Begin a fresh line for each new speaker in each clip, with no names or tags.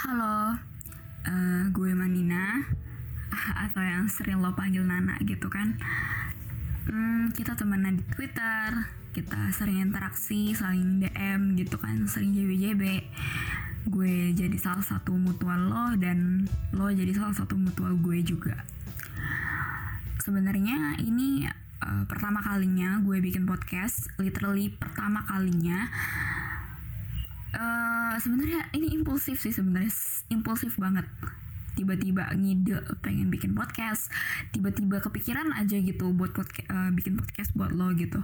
Halo, uh, gue Manina atau yang sering lo panggil Nana gitu kan. Hmm, kita temenan di Twitter, kita sering interaksi, saling DM gitu kan, sering JBJB. Gue jadi salah satu mutual lo dan lo jadi salah satu mutual gue juga. Sebenarnya ini uh, pertama kalinya gue bikin podcast, literally pertama kalinya uh, sebenarnya ini impulsif sih sebenarnya. Impulsif banget. Tiba-tiba ngide pengen bikin podcast tiba-tiba kepikiran aja gitu buat podcast, uh, bikin podcast buat lo gitu.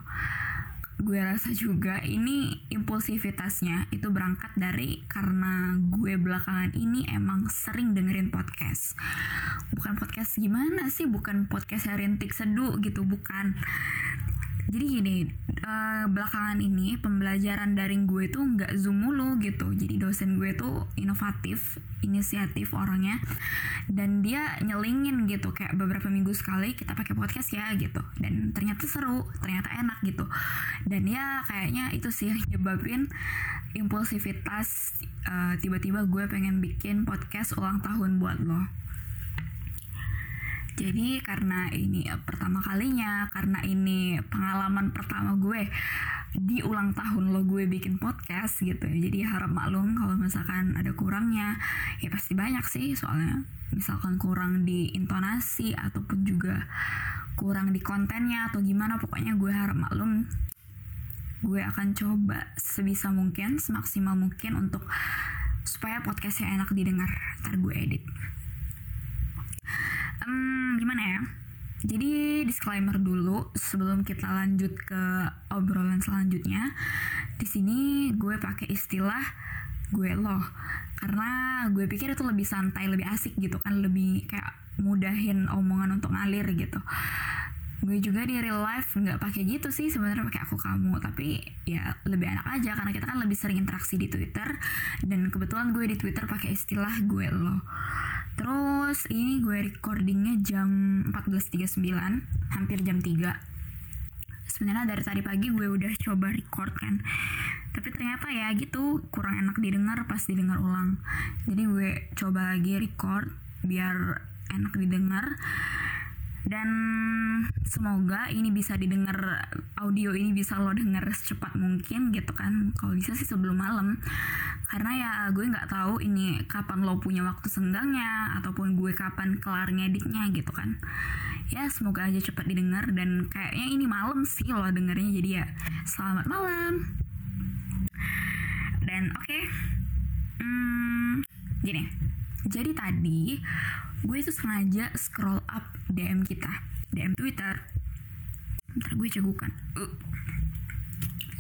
Gue rasa juga ini impulsivitasnya itu berangkat dari karena gue belakangan ini emang sering dengerin podcast. Bukan podcast gimana sih? Bukan podcast rintik seduh gitu bukan jadi gini uh, belakangan ini pembelajaran daring gue tuh nggak zoom mulu gitu. Jadi dosen gue tuh inovatif inisiatif orangnya. Dan dia nyelingin gitu kayak beberapa minggu sekali kita pakai podcast ya gitu. Dan ternyata seru ternyata enak gitu. Dan ya kayaknya itu sih yang nyebabin impulsivitas uh, tiba-tiba gue pengen bikin podcast ulang tahun buat lo jadi karena ini ya, pertama kalinya, karena ini pengalaman pertama gue di ulang tahun lo gue bikin podcast gitu. Jadi harap maklum kalau misalkan ada kurangnya, ya pasti banyak sih soalnya. Misalkan kurang di intonasi ataupun juga kurang di kontennya atau gimana pokoknya gue harap maklum gue akan coba sebisa mungkin semaksimal mungkin untuk supaya podcastnya enak didengar ntar gue edit um, gimana ya? Jadi disclaimer dulu sebelum kita lanjut ke obrolan selanjutnya. Di sini gue pakai istilah gue loh karena gue pikir itu lebih santai, lebih asik gitu kan, lebih kayak mudahin omongan untuk ngalir gitu gue juga di real life nggak pakai gitu sih sebenarnya pakai aku kamu tapi ya lebih enak aja karena kita kan lebih sering interaksi di Twitter dan kebetulan gue di Twitter pakai istilah gue lo terus ini gue recordingnya jam 14.39 hampir jam 3 sebenarnya dari tadi pagi gue udah coba record kan. Tapi ternyata ya gitu kurang enak didengar pas didengar ulang. Jadi gue coba lagi record biar enak didengar. Dan semoga ini bisa didengar audio ini bisa lo denger secepat mungkin gitu kan. Kalau bisa sih sebelum malam karena ya gue nggak tahu ini kapan lo punya waktu senggangnya ataupun gue kapan kelar ngeditnya gitu kan ya semoga aja cepat didengar dan kayaknya ini malam sih lo dengernya jadi ya selamat malam dan oke okay, hmm, gini jadi tadi gue itu sengaja scroll up DM kita, DM Twitter. Ntar gue cegukan. Uh.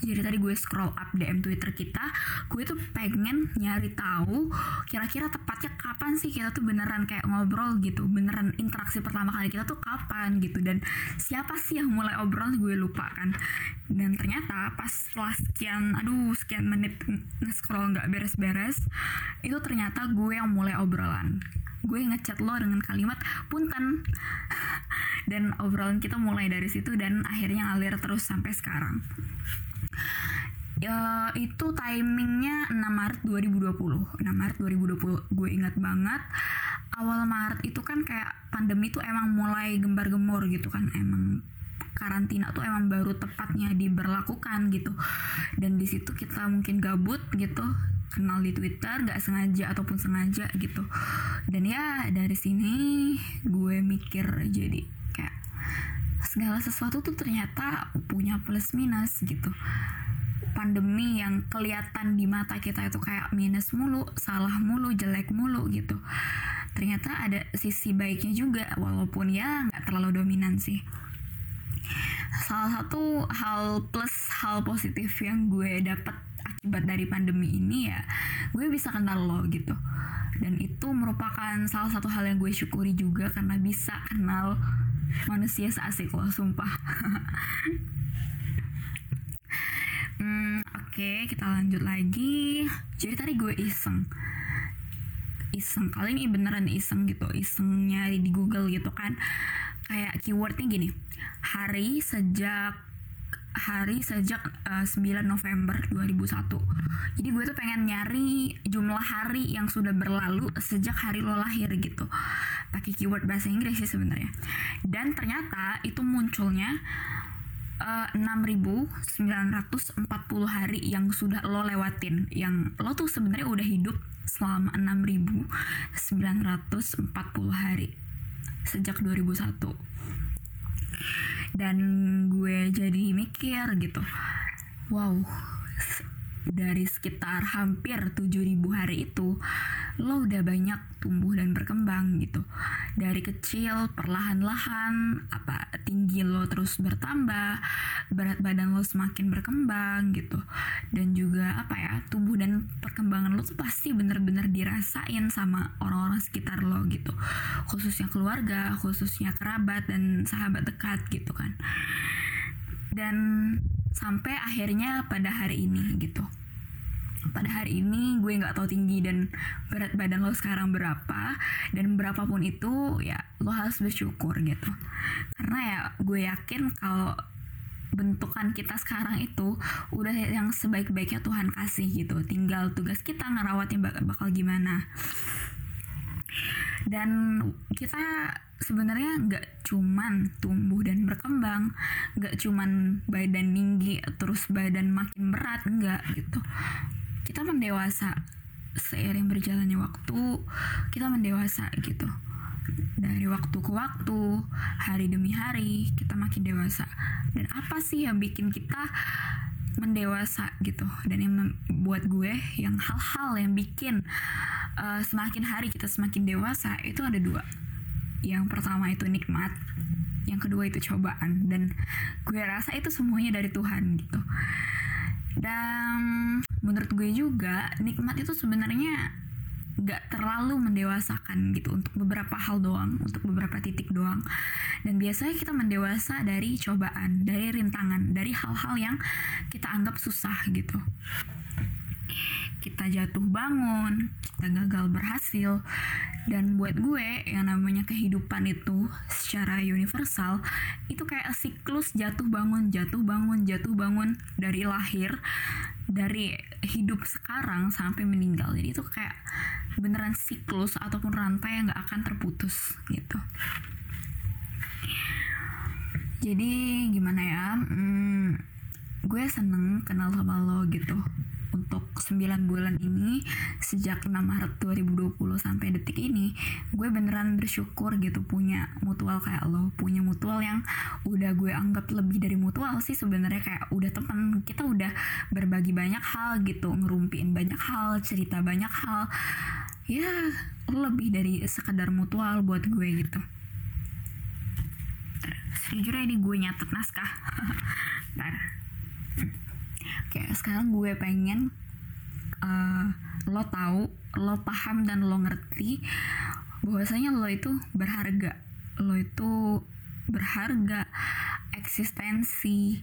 Jadi tadi gue scroll up DM Twitter kita, gue tuh pengen nyari tahu kira-kira tepatnya kapan sih kita tuh beneran kayak ngobrol gitu, beneran interaksi pertama kali kita tuh kapan gitu. Dan siapa sih yang mulai obrol gue lupa kan. Dan ternyata pas setelah sekian, aduh sekian menit nge-scroll nggak beres-beres, itu ternyata gue yang mulai obrolan. Gue ngechat lo dengan kalimat punten. Dan obrolan kita mulai dari situ dan akhirnya ngalir terus sampai sekarang ya itu timingnya 6 Maret 2020 6 Maret 2020 gue ingat banget. Awal Maret itu kan kayak pandemi tuh emang mulai gembar-gembor gitu kan. Emang karantina tuh emang baru tepatnya diberlakukan gitu. Dan di situ kita mungkin gabut gitu kenal di Twitter nggak sengaja ataupun sengaja gitu. Dan ya dari sini gue mikir jadi segala sesuatu tuh ternyata punya plus minus gitu. Pandemi yang kelihatan di mata kita itu kayak minus mulu, salah mulu, jelek mulu gitu. Ternyata ada sisi baiknya juga, walaupun ya nggak terlalu dominan sih. Salah satu hal plus hal positif yang gue dapat akibat dari pandemi ini ya gue bisa kenal lo gitu. Dan itu merupakan salah satu hal yang gue syukuri juga karena bisa kenal manusia seasik lo sumpah. Hmm, oke okay, kita lanjut lagi. Jadi tadi gue iseng. Iseng. Kali ini beneran iseng gitu. Iseng nyari di Google gitu kan. Kayak keywordnya gini. Hari sejak hari sejak uh, 9 November 2001 jadi gue tuh pengen nyari jumlah hari yang sudah berlalu sejak hari lo lahir gitu pakai keyword bahasa Inggris sih sebenarnya. Dan ternyata itu munculnya uh, 6.940 hari yang sudah lo lewatin. Yang lo tuh sebenarnya udah hidup selama 6.940 hari sejak 2001 dan gue jadi mikir gitu wow dari sekitar hampir 7000 hari itu lo udah banyak tumbuh dan berkembang gitu. Dari kecil perlahan-lahan apa tinggi lo terus bertambah berat badan lo semakin berkembang gitu. Dan juga apa ya tumbuh dan perkembangan lo tuh pasti bener-bener dirasain sama orang-orang sekitar lo gitu. Khususnya keluarga khususnya kerabat dan sahabat dekat gitu kan. Dan sampai akhirnya pada hari ini gitu. Pada hari ini gue nggak tahu tinggi dan berat badan lo sekarang berapa dan berapapun itu ya lo harus bersyukur gitu. Karena ya gue yakin kalau bentukan kita sekarang itu udah yang sebaik-baiknya Tuhan kasih gitu. Tinggal tugas kita ngerawatnya bakal, bakal gimana. Dan kita sebenarnya nggak cuman tumbuh dan berkembang nggak cuman badan tinggi terus badan makin berat nggak gitu. Kita mendewasa seiring berjalannya waktu kita mendewasa gitu. Dari waktu ke waktu hari demi hari kita makin dewasa. Dan apa sih yang bikin kita mendewasa gitu? Dan yang membuat gue yang hal-hal yang bikin uh, semakin hari kita semakin dewasa itu ada dua yang pertama itu nikmat yang kedua itu cobaan dan gue rasa itu semuanya dari Tuhan gitu dan menurut gue juga nikmat itu sebenarnya gak terlalu mendewasakan gitu untuk beberapa hal doang, untuk beberapa titik doang. Dan biasanya kita mendewasa dari cobaan, dari rintangan, dari hal-hal yang kita anggap susah gitu kita jatuh bangun, kita gagal berhasil. Dan buat gue yang namanya kehidupan itu secara universal itu kayak siklus jatuh bangun, jatuh bangun, jatuh bangun dari lahir, dari hidup sekarang sampai meninggal. Jadi itu kayak beneran siklus ataupun rantai yang gak akan terputus gitu. Jadi gimana ya? Hmm, gue seneng kenal sama lo gitu untuk 9 bulan ini sejak 6 Maret 2020 sampai detik ini gue beneran bersyukur gitu punya mutual kayak lo punya mutual yang udah gue anggap lebih dari mutual sih sebenarnya kayak udah teman kita udah berbagi banyak hal gitu ngerumpiin banyak hal cerita banyak hal. Ya lebih dari sekedar mutual buat gue gitu. Sejujurnya ini gue nyatet naskah kayak sekarang gue pengen uh, lo tahu lo paham dan lo ngerti bahwasanya lo itu berharga. Lo itu berharga eksistensi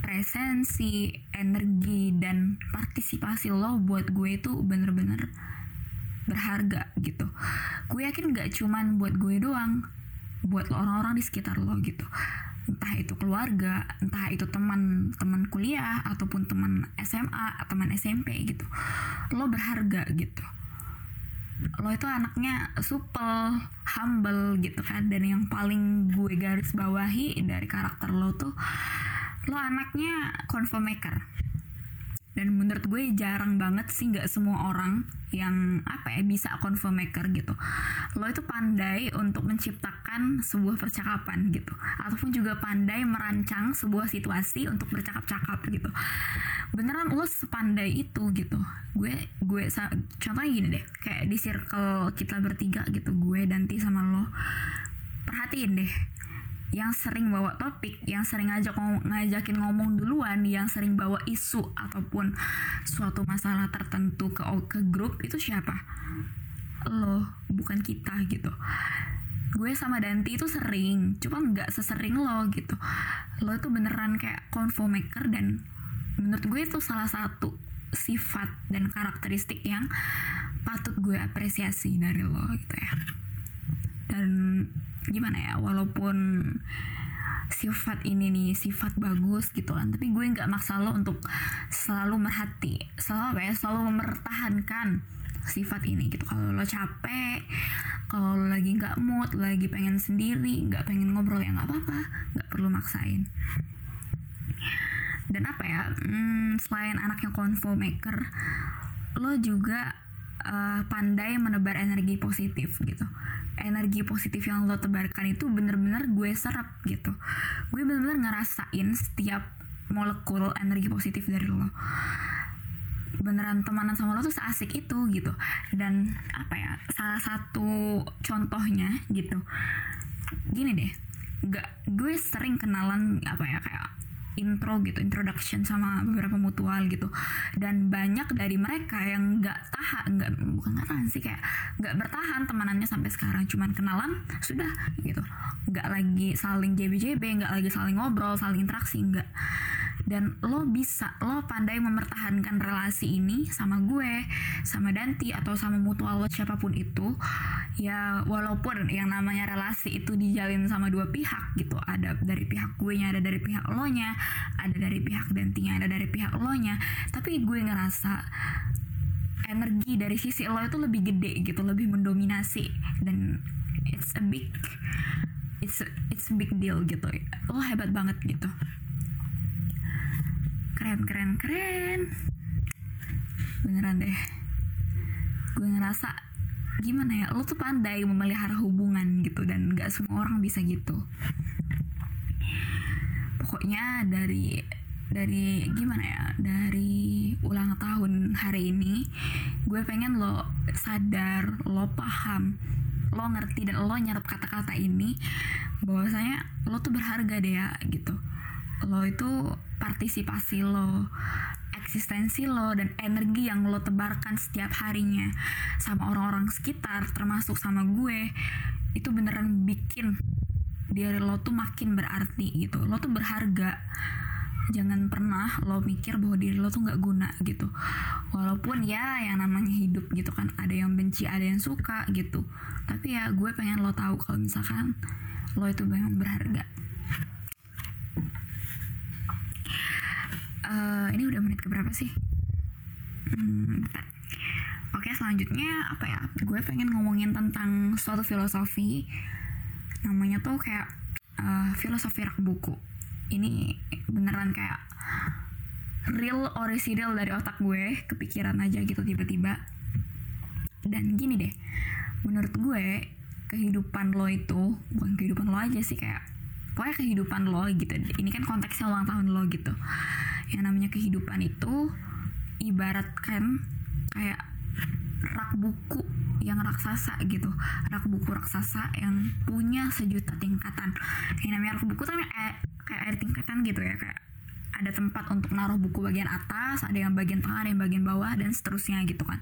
presensi energi dan partisipasi lo buat gue itu bener-bener berharga gitu. Gue yakin gak cuman buat gue doang buat orang-orang di sekitar lo gitu entah itu keluarga entah itu teman teman kuliah ataupun teman SMA teman SMP gitu. Lo berharga gitu. Lo itu anaknya supel humble gitu kan. Dan yang paling gue garis bawahi dari karakter lo tuh lo anaknya confirm maker dan menurut gue jarang banget sih nggak semua orang yang apa ya bisa confirm maker gitu. Lo itu pandai untuk menciptakan sebuah percakapan gitu. Ataupun juga pandai merancang sebuah situasi untuk bercakap-cakap gitu. Beneran lo sepandai itu gitu. Gue gue contohnya gini deh. Kayak di circle kita bertiga gitu gue Danti sama lo. Perhatiin deh yang sering bawa topik, yang sering ngajak ngajakin ngomong duluan, yang sering bawa isu ataupun suatu masalah tertentu ke ke grup itu siapa? Lo, bukan kita gitu. Gue sama Danti itu sering, cuma nggak sesering lo gitu. Lo itu beneran kayak convo maker dan menurut gue itu salah satu sifat dan karakteristik yang patut gue apresiasi dari lo gitu ya. Dan gimana ya walaupun sifat ini nih sifat bagus gitu kan tapi gue nggak maksa lo untuk selalu merhati selalu apa ya selalu mempertahankan sifat ini gitu. Kalau lo capek kalau lo lagi nggak mood lagi pengen sendiri nggak pengen ngobrol ya nggak apa-apa nggak perlu maksain. Dan apa ya hmm, selain anak yang maker lo juga uh, pandai menebar energi positif gitu energi positif yang lo tebarkan itu bener-bener gue serap gitu. Gue bener-bener ngerasain setiap molekul energi positif dari lo. Beneran temanan sama lo tuh seasik itu gitu. Dan apa ya salah satu contohnya gitu. Gini deh gak gue sering kenalan apa ya kayak intro gitu introduction sama beberapa mutual gitu. Dan banyak dari mereka yang nggak tahan nggak bukan nggak tahan sih kayak nggak bertahan temanannya sampai sekarang. Cuman kenalan sudah gitu. Nggak lagi saling jb jb nggak lagi saling ngobrol saling interaksi nggak dan lo bisa lo pandai mempertahankan relasi ini sama gue sama Danti atau sama mutual lo siapa pun itu. Ya walaupun yang namanya relasi itu dijalin sama dua pihak gitu. Ada dari pihak gue nya ada dari pihak lo nya ada dari pihak Dantinya ada dari pihak lo nya tapi gue ngerasa energi dari sisi lo itu lebih gede gitu lebih mendominasi. Dan it's a big it's a, it's a big deal gitu. Lo hebat banget gitu keren keren keren. Beneran deh. Gue ngerasa gimana ya lo tuh pandai memelihara hubungan gitu dan gak semua orang bisa gitu. Pokoknya dari dari gimana ya dari ulang tahun hari ini gue pengen lo sadar lo paham lo ngerti dan lo nyerap kata-kata ini bahwasanya lo tuh berharga deh ya gitu lo itu partisipasi lo eksistensi lo dan energi yang lo tebarkan setiap harinya sama orang-orang sekitar termasuk sama gue itu beneran bikin diri lo tuh makin berarti gitu. Lo tuh berharga. Jangan pernah lo mikir bahwa diri lo tuh nggak guna gitu. Walaupun ya yang namanya hidup gitu kan ada yang benci ada yang suka gitu. Tapi ya gue pengen lo tahu kalau misalkan lo itu memang berharga uh, ini udah menit keberapa sih? Hmm, oke selanjutnya apa ya? Gue pengen ngomongin tentang suatu filosofi namanya tuh kayak uh, filosofi rak buku. Ini beneran kayak real original dari otak gue kepikiran aja gitu tiba-tiba. Dan gini deh menurut gue kehidupan lo itu bukan kehidupan lo aja sih kayak pokoknya kehidupan lo gitu. Ini kan konteksnya ulang tahun lo gitu yang namanya kehidupan itu ibaratkan kayak rak buku yang raksasa gitu. Rak buku raksasa yang punya sejuta tingkatan. Yang namanya rak buku tuh kayak kayak air tingkatan gitu ya kayak ada tempat untuk naruh buku bagian atas ada yang bagian tengah ada yang bagian bawah dan seterusnya gitu kan.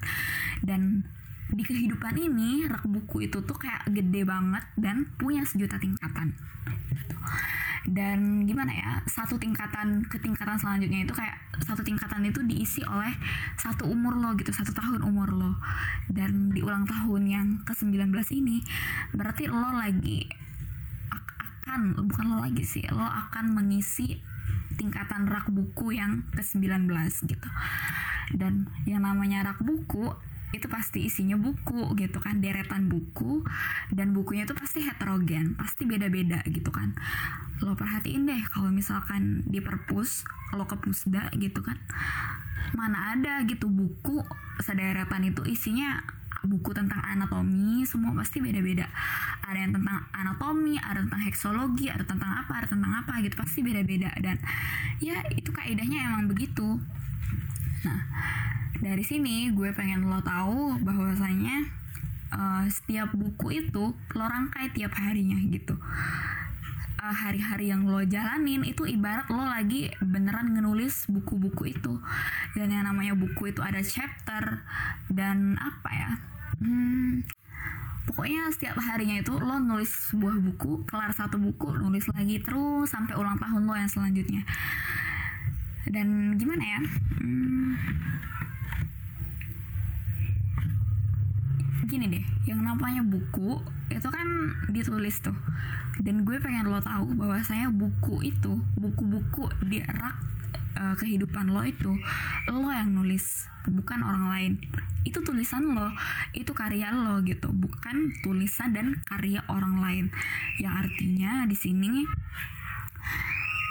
Dan di kehidupan ini rak buku itu tuh kayak gede banget dan punya sejuta tingkatan dan gimana ya satu tingkatan ke tingkatan selanjutnya itu kayak satu tingkatan itu diisi oleh satu umur lo gitu satu tahun umur lo. Dan di ulang tahun yang ke 19 ini berarti lo lagi akan bukan lo lagi sih lo akan mengisi tingkatan rak buku yang ke 19 gitu. Dan yang namanya rak buku itu pasti isinya buku gitu kan deretan buku dan bukunya itu pasti heterogen pasti beda-beda gitu kan. Lo perhatiin deh kalau misalkan di perpus lo ke pusda gitu kan mana ada gitu buku sederetan itu isinya buku tentang anatomi semua pasti beda-beda. Ada yang tentang anatomi ada tentang heksologi ada tentang apa ada tentang apa gitu pasti beda-beda. Dan ya itu kaidahnya emang begitu. Nah dari sini gue pengen lo tahu bahwasanya uh, setiap buku itu lo rangkai tiap harinya gitu. Uh, hari-hari yang lo jalanin itu ibarat lo lagi beneran ngenulis buku-buku itu. Dan yang namanya buku itu ada chapter dan apa ya hmm, pokoknya setiap harinya itu lo nulis sebuah buku kelar satu buku nulis lagi terus sampai ulang tahun lo yang selanjutnya. Dan gimana ya hmm, gini deh yang namanya buku itu kan ditulis tuh. Dan gue pengen lo tahu bahwa saya buku itu buku-buku di rak uh, kehidupan lo itu lo yang nulis bukan orang lain. Itu tulisan lo itu karya lo gitu bukan tulisan dan karya orang lain. Yang artinya di sini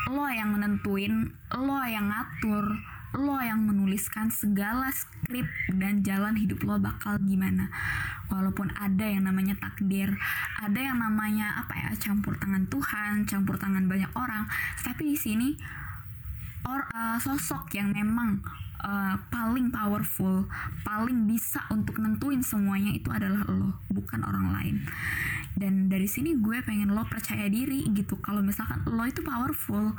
lo yang menentuin lo yang ngatur lo yang menuliskan segala skrip dan jalan hidup lo bakal gimana. Walaupun ada yang namanya takdir ada yang namanya apa ya campur tangan Tuhan campur tangan banyak orang. Tapi di sini or uh, sosok yang memang uh, paling powerful paling bisa untuk nentuin semuanya itu adalah lo bukan orang lain. Dan dari sini gue pengen lo percaya diri gitu. Kalau misalkan lo itu powerful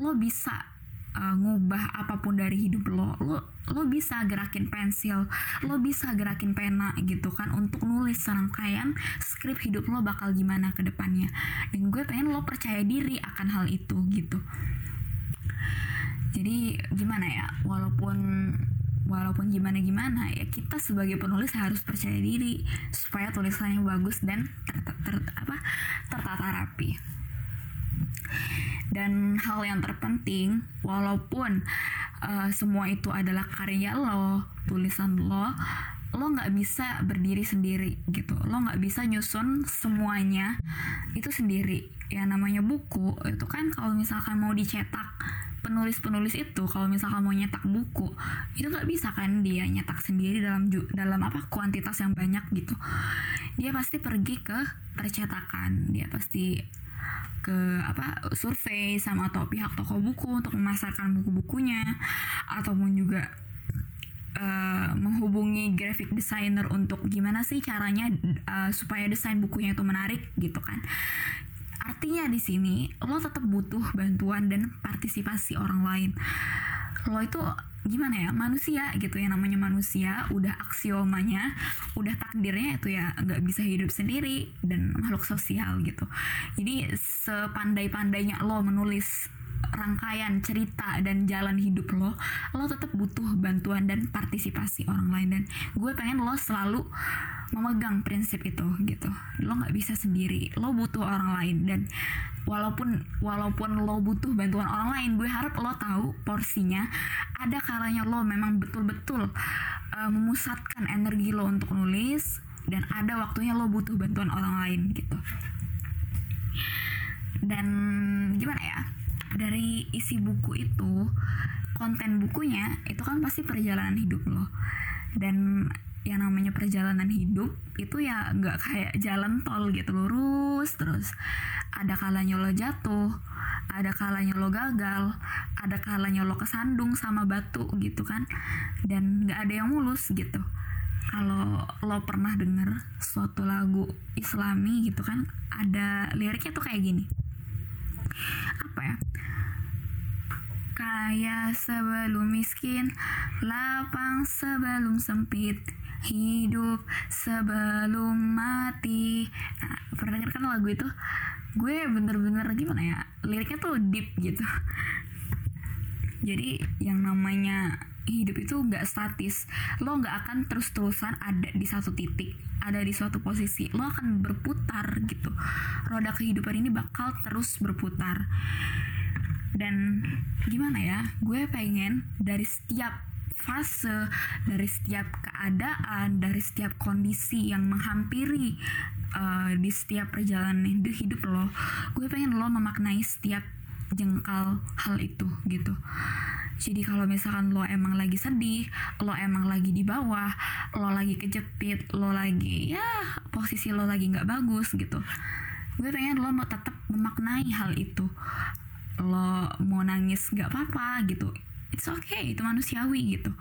lo bisa uh, ngubah apa pun dari hidup lo lo lo bisa gerakin pensil lo bisa gerakin pena gitu kan untuk nulis serangkaian skrip hidup lo bakal gimana ke depannya. Dan gue pengen lo percaya diri akan hal itu gitu. Jadi gimana ya walaupun walaupun gimana gimana ya kita sebagai penulis harus percaya diri supaya tulisannya bagus dan ter, ter, ter apa tertata rapi dan hal yang terpenting walaupun uh, semua itu adalah karya lo tulisan lo lo nggak bisa berdiri sendiri gitu. Lo nggak bisa nyusun semuanya itu sendiri. Ya namanya buku itu kan kalau misalkan mau dicetak penulis-penulis itu kalau misalkan mau nyetak buku itu nggak bisa kan dia nyetak sendiri dalam dalam apa kuantitas yang banyak gitu. Dia pasti pergi ke percetakan dia pasti ke apa survei sama atau pihak toko buku untuk memasarkan buku-bukunya ataupun juga uh, menghubungi graphic designer untuk gimana sih caranya uh, supaya desain bukunya itu menarik gitu kan. Artinya di sini lo tetap butuh bantuan dan partisipasi orang lain lo itu gimana ya? Manusia gitu ya namanya manusia udah aksiomanya udah takdirnya itu ya nggak bisa hidup sendiri dan makhluk sosial gitu. Jadi sepandai-pandainya lo menulis rangkaian cerita dan jalan hidup lo lo tetap butuh bantuan dan partisipasi orang lain. Dan gue pengen lo selalu memegang prinsip itu gitu. Lo nggak bisa sendiri lo butuh orang lain. Dan walaupun walaupun lo butuh bantuan orang lain gue harap lo tahu porsinya. Ada kalanya lo memang betul-betul uh, memusatkan energi lo untuk nulis dan ada waktunya lo butuh bantuan orang lain gitu. Dan gimana ya dari isi buku itu konten bukunya itu kan pasti perjalanan hidup lo. Dan yang namanya perjalanan hidup itu ya nggak kayak jalan tol gitu lurus terus. Ada kalanya lo jatuh ada kalanya lo gagal ada kalanya lo kesandung sama batu gitu kan. Dan nggak ada yang mulus gitu. Kalau lo pernah denger suatu lagu islami gitu kan ada liriknya tuh kayak gini apa ya kaya sebelum miskin lapang sebelum sempit hidup sebelum mati. Nah, pernah denger kan lagu itu? Gue bener-bener gimana ya liriknya tuh deep gitu. Jadi yang namanya hidup itu nggak statis. Lo nggak akan terus-terusan ada di satu titik ada di suatu posisi lo akan berputar gitu roda kehidupan ini bakal terus berputar dan gimana ya gue pengen dari setiap fase, dari setiap keadaan, dari setiap kondisi yang menghampiri uh, di setiap perjalanan hidup lo, gue pengen lo memaknai setiap jengkal hal itu gitu. Jadi kalau misalkan lo emang lagi sedih, lo emang lagi di bawah, lo lagi kejepit, lo lagi ya posisi lo lagi nggak bagus gitu. Gue pengen lo mau tetap memaknai hal itu. Lo mau nangis nggak apa-apa gitu it's okay itu manusiawi gitu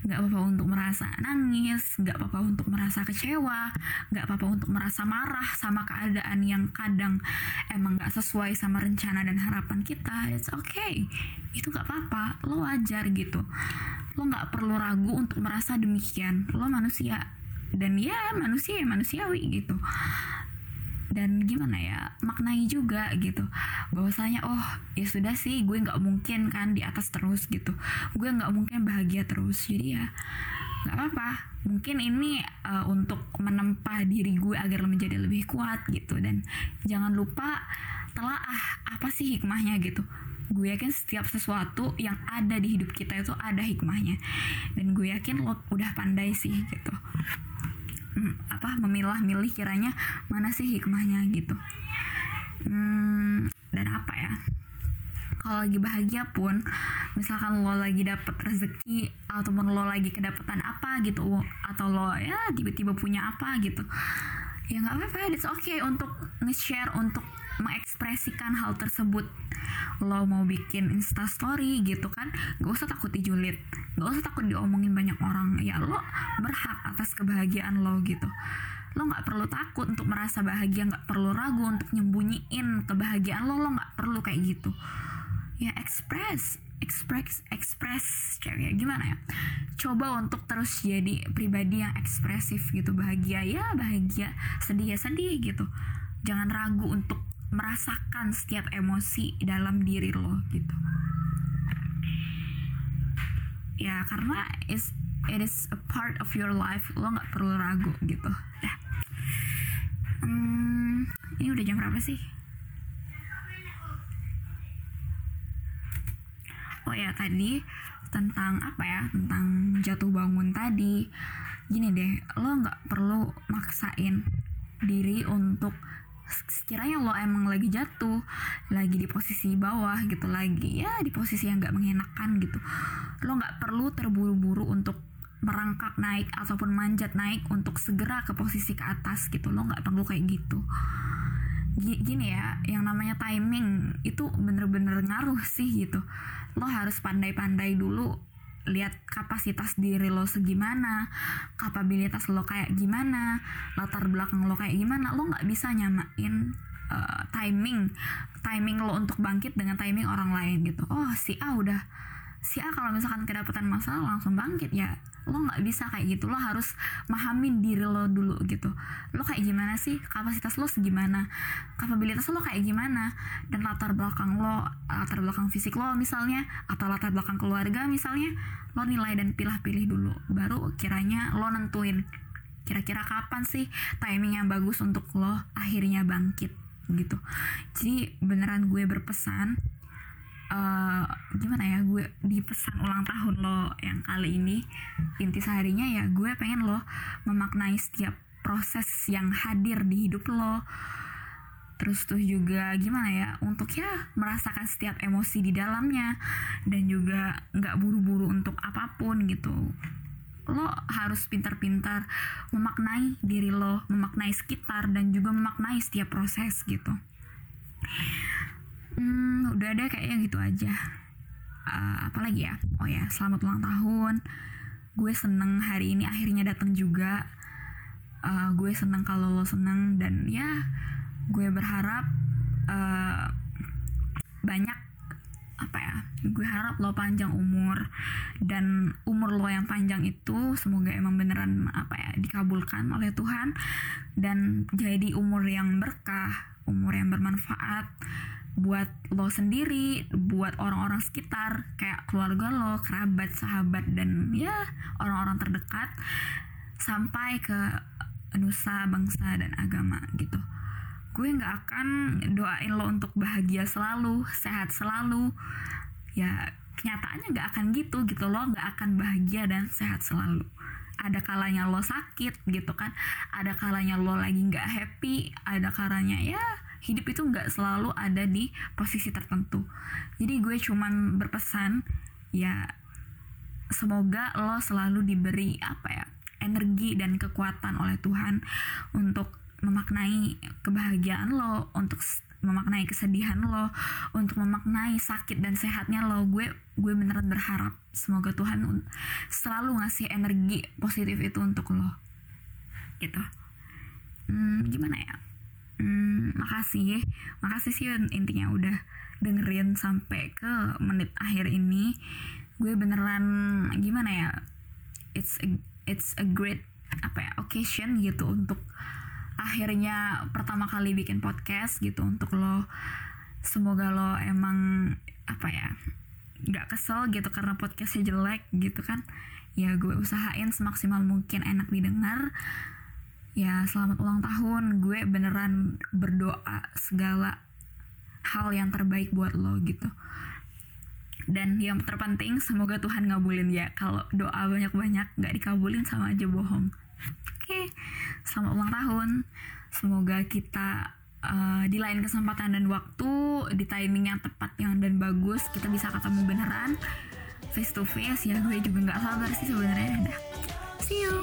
nggak apa-apa untuk merasa nangis nggak apa-apa untuk merasa kecewa nggak apa-apa untuk merasa marah sama keadaan yang kadang emang nggak sesuai sama rencana dan harapan kita. It's okay. Itu nggak apa-apa. Lo wajar gitu. Lo nggak perlu ragu untuk merasa demikian. Lo manusia. Dan ya manusia ya manusiawi gitu dan gimana ya maknai juga gitu. Bahwasanya oh ya sudah sih gue nggak mungkin kan di atas terus gitu. Gue nggak mungkin bahagia terus. Jadi ya nggak apa-apa. Mungkin ini uh, untuk menempa diri gue agar menjadi lebih kuat gitu. Dan jangan lupa telaah apa sih hikmahnya gitu. Gue yakin setiap sesuatu yang ada di hidup kita itu ada hikmahnya. Dan gue yakin lo udah pandai sih gitu apa memilah-milih kiranya mana sih hikmahnya gitu. Hmm, dan apa ya? Kalau lagi bahagia pun misalkan lo lagi dapet rezeki ataupun lo lagi kedapatan apa gitu atau lo ya tiba-tiba punya apa gitu ya nggak apa-apa it's okay untuk nge-share untuk mengekspresikan hal tersebut. Lo mau bikin insta story gitu kan gak usah takut dijulit. Gak usah takut diomongin banyak orang. Ya lo berhak atas kebahagiaan lo gitu. Lo nggak perlu takut untuk merasa bahagia nggak perlu ragu untuk nyembunyiin kebahagiaan lo. Lo nggak perlu kayak gitu. Ya express express express cewek gimana ya? Coba untuk terus jadi pribadi yang ekspresif gitu. Bahagia ya bahagia. Sedih ya sedih gitu. Jangan ragu untuk merasakan setiap emosi dalam diri lo gitu. Ya karena is it is a part of your life lo nggak perlu ragu gitu. Dah hmm, ini udah jam berapa sih? Oh ya tadi tentang apa ya? Tentang jatuh bangun tadi. Gini deh lo nggak perlu maksain diri untuk sekiranya lo emang lagi jatuh lagi di posisi bawah gitu lagi ya di posisi yang nggak mengenakan gitu lo nggak perlu terburu-buru untuk merangkak naik ataupun manjat naik untuk segera ke posisi ke atas gitu. Lo nggak perlu kayak gitu. Gini ya yang namanya timing itu bener-bener ngaruh sih gitu. Lo harus pandai-pandai dulu lihat kapasitas diri lo segimana kapabilitas lo kayak gimana latar belakang lo kayak gimana lo nggak bisa nyamain uh, timing timing lo untuk bangkit dengan timing orang lain gitu. Oh si A udah si A kalau misalkan kedapatan masalah langsung bangkit ya lo nggak bisa kayak gitu. Lo harus mahamin diri lo dulu gitu. Lo kayak gimana sih? Kapasitas lo segimana? Kapabilitas lo kayak gimana? Dan latar belakang lo latar belakang fisik lo misalnya atau latar belakang keluarga misalnya lo nilai dan pilih-pilih dulu. Baru kiranya lo nentuin kira-kira kapan sih timing yang bagus untuk lo akhirnya bangkit gitu. Jadi beneran gue berpesan uh, gimana ya gue di pesan ulang tahun lo yang kali ini inti seharinya ya gue pengen lo memaknai setiap proses yang hadir di hidup lo. Terus tuh juga gimana ya untuk ya merasakan setiap emosi di dalamnya dan juga nggak buru-buru untuk apa pun gitu. Lo harus pintar-pintar memaknai diri lo memaknai sekitar dan juga memaknai setiap proses gitu hmm, udah ada kayaknya gitu aja. Uh, apalagi ya? Oh ya selamat ulang tahun. Gue seneng hari ini akhirnya datang juga. Uh, gue seneng kalau lo seneng dan ya gue berharap uh, banyak apa ya gue harap lo panjang umur. Dan umur lo yang panjang itu semoga emang beneran apa ya dikabulkan oleh Tuhan. Dan jadi umur yang berkah umur yang bermanfaat buat lo sendiri, buat orang-orang sekitar, kayak keluarga lo, kerabat, sahabat, dan ya orang-orang terdekat, sampai ke nusa, bangsa, dan agama gitu. Gue nggak akan doain lo untuk bahagia selalu, sehat selalu. Ya kenyataannya nggak akan gitu gitu lo nggak akan bahagia dan sehat selalu ada kalanya lo sakit gitu kan ada kalanya lo lagi nggak happy ada kalanya ya hidup itu nggak selalu ada di posisi tertentu. Jadi gue cuman berpesan ya semoga lo selalu diberi apa ya energi dan kekuatan oleh Tuhan untuk memaknai kebahagiaan lo untuk memaknai kesedihan lo untuk memaknai sakit dan sehatnya lo. Gue gue beneran berharap semoga Tuhan selalu ngasih energi positif itu untuk lo. Gitu. Hmm, gimana ya hmm, makasih makasih sih intinya udah dengerin sampai ke menit akhir ini. Gue beneran gimana ya it's a, it's a great apa ya occasion gitu untuk akhirnya pertama kali bikin podcast gitu untuk lo. Semoga lo emang apa ya nggak kesel gitu karena podcastnya jelek gitu kan. Ya gue usahain semaksimal mungkin enak didengar ya selamat ulang tahun. Gue beneran berdoa segala hal yang terbaik buat lo gitu. Dan yang terpenting semoga Tuhan ngabulin ya. Kalau doa banyak-banyak nggak dikabulin sama aja bohong. Oke selamat ulang tahun. Semoga kita uh, di lain kesempatan dan waktu di timing yang tepat yang dan bagus kita bisa ketemu beneran face to face. Ya gue juga nggak sabar sih sebenarnya. See you